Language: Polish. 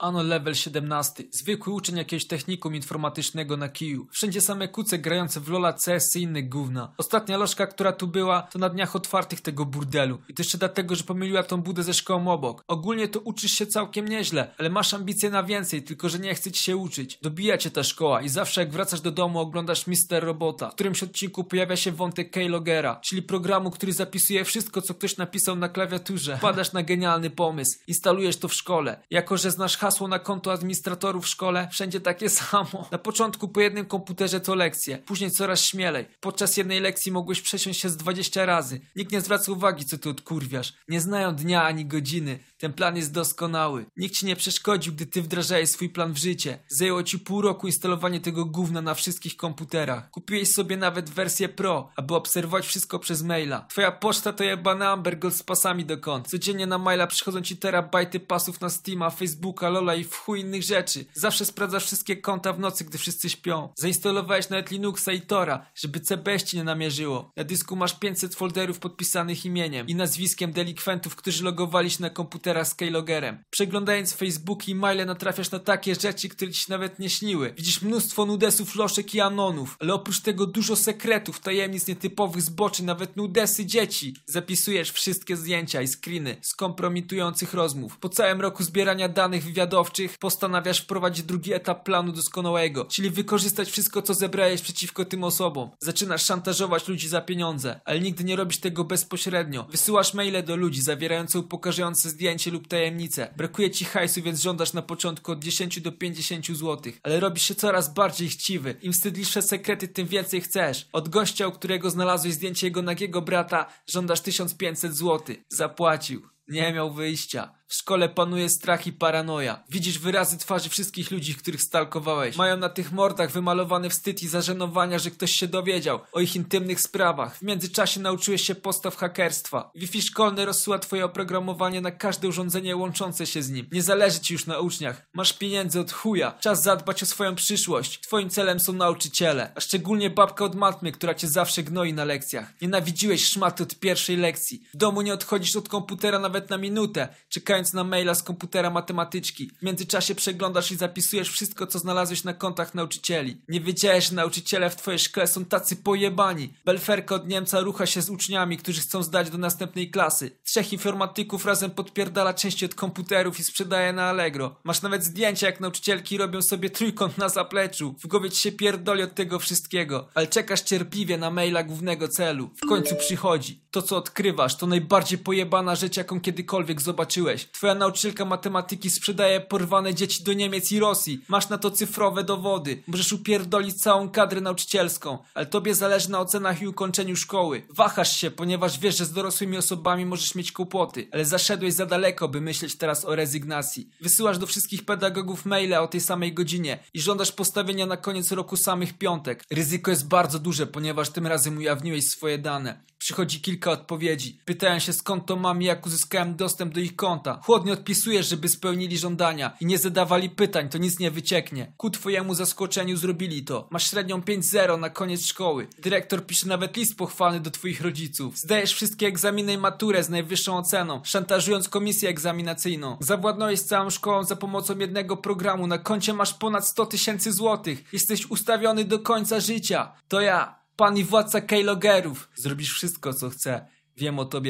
Ano level 17. Zwykły uczeń jakiegoś technikum informatycznego na kiju. Wszędzie same kuce grające w Lola, CS i inne gówna. Ostatnia lożka, która tu była, to na dniach otwartych tego burdelu. I to jeszcze dlatego, że pomyliła tą budę ze szkołą obok. Ogólnie to uczysz się całkiem nieźle, ale masz ambicje na więcej, tylko że nie chce ci się uczyć. Dobija cię ta szkoła i zawsze jak wracasz do domu oglądasz Mister Robota. W którymś odcinku pojawia się wątek Keylogera, czyli programu, który zapisuje wszystko, co ktoś napisał na klawiaturze. Wpadasz na genialny pomysł. Instalujesz to w szkole. Jako, że znasz hasło na konto administratorów w szkole, wszędzie takie samo. Na początku po jednym komputerze to lekcje, później coraz śmielej. Podczas jednej lekcji mogłeś przesiąść się z 20 razy. Nikt nie zwraca uwagi, co ty odkurwiasz. Nie znają dnia ani godziny. Ten plan jest doskonały. Nikt ci nie przeszkodził, gdy ty wdrażałeś swój plan w życie. Zajęło ci pół roku instalowanie tego gówna na wszystkich komputerach. Kupiłeś sobie nawet wersję Pro, aby obserwować wszystko przez maila. Twoja poczta to jebany Ambergold z pasami do kont. Codziennie na maila przychodzą ci terabajty pasów na Steama, Facebooka, I w chuj innych rzeczy. Zawsze sprawdzasz wszystkie konta w nocy, gdy wszyscy śpią. Zainstalowałeś nawet Linuxa i Tora, żeby CBS ci nie namierzyło. Na dysku masz 500 folderów podpisanych imieniem i nazwiskiem delikwentów, którzy logowali się na komputera z keylogerem. Przeglądając Facebook i maile natrafiasz na takie rzeczy, które ci się nawet nie śniły. Widzisz mnóstwo nudesów, loszek i anonów, ale oprócz tego dużo sekretów, tajemnic, nietypowych zboczy, nawet nudesy dzieci. Zapisujesz wszystkie zdjęcia i screeny z kompromitujących rozmów. Po całym roku zbierania danych wywiadowczych postanawiasz wprowadzić drugi etap planu doskonałego, czyli wykorzystać wszystko, co zebrałeś przeciwko tym osobom. Zaczynasz szantażować ludzi za pieniądze, ale nigdy nie robisz tego bezpośrednio. Wysyłasz maile do ludzi zawierające upokarzające zdjęcie lub tajemnice. Brakuje ci hajsu, więc żądasz na początku od 10 do 50 zł, ale robisz się coraz bardziej chciwy. Im wstydliwsze sekrety, tym więcej chcesz. Od gościa, u którego znalazłeś zdjęcie jego nagiego brata, żądasz 1500 zł. Zapłacił. Nie miał wyjścia. W szkole panuje strach i paranoja. Widzisz wyrazy twarzy wszystkich ludzi, których stalkowałeś. Mają na tych mordach wymalowany wstyd i zażenowania, że ktoś się dowiedział o ich intymnych sprawach. W międzyczasie nauczyłeś się postaw hakerstwa. Wi-Fi szkolny rozsyła twoje oprogramowanie na każde urządzenie łączące się z nim. Nie zależy ci już na uczniach. Masz pieniędzy od chuja. Czas zadbać o swoją przyszłość. Twoim celem są nauczyciele. A szczególnie babka od matmy, która cię zawsze gnoi na lekcjach. Nienawidziłeś szmaty od pierwszej lekcji. W domu nie odchodzisz od komputera nawet na minutę, czekając na maila z komputera matematyczki. W międzyczasie przeglądasz i zapisujesz wszystko, co znalazłeś na kontach nauczycieli. Nie wiedziałeś, że nauczyciele w twojej szkole są tacy pojebani. Belferka od Niemca rucha się z uczniami, którzy chcą zdać do następnej klasy. Trzech informatyków razem podpierdala części od komputerów i sprzedaje na Allegro. Masz nawet zdjęcia, jak nauczycielki robią sobie trójkąt na zapleczu. W głowie ci się pierdoli od tego wszystkiego. Ale czekasz cierpliwie na maila głównego celu. W końcu przychodzi. To, co odkrywasz, to najbardziej pojebana rzecz, jaką kiedykolwiek zobaczyłeś. Twoja nauczycielka matematyki sprzedaje porwane dzieci do Niemiec i Rosji. Masz na to cyfrowe dowody. Możesz upierdolić całą kadrę nauczycielską, ale tobie zależy na ocenach i ukończeniu szkoły. Wahasz się, ponieważ wiesz, że z dorosłymi osobami możesz mieć kłopoty, ale zaszedłeś za daleko, by myśleć teraz o rezygnacji. Wysyłasz do wszystkich pedagogów maile o tej samej godzinie i żądasz postawienia na koniec roku samych piątek. Ryzyko jest bardzo duże, ponieważ tym razem ujawniłeś swoje dane. Przychodzi kilka odpowiedzi. Pytają się skąd to mam i jak uzyskałem dostęp do ich konta. Chłodnie odpisujesz, żeby spełnili żądania i nie zadawali pytań, to nic nie wycieknie. Ku twojemu zaskoczeniu zrobili to. Masz średnią 5-0 na koniec szkoły. Dyrektor pisze nawet list pochwalny do twoich rodziców. Zdajesz wszystkie egzaminy i maturę z najwyższą oceną, szantażując komisję egzaminacyjną. Zawładnąłeś całą szkołą za pomocą jednego programu. Na koncie masz ponad 100 tysięcy złotych. Jesteś ustawiony do końca życia. To ja, pan i władca Keylogerów. Zrobisz wszystko, co chcę. Wiem o tobie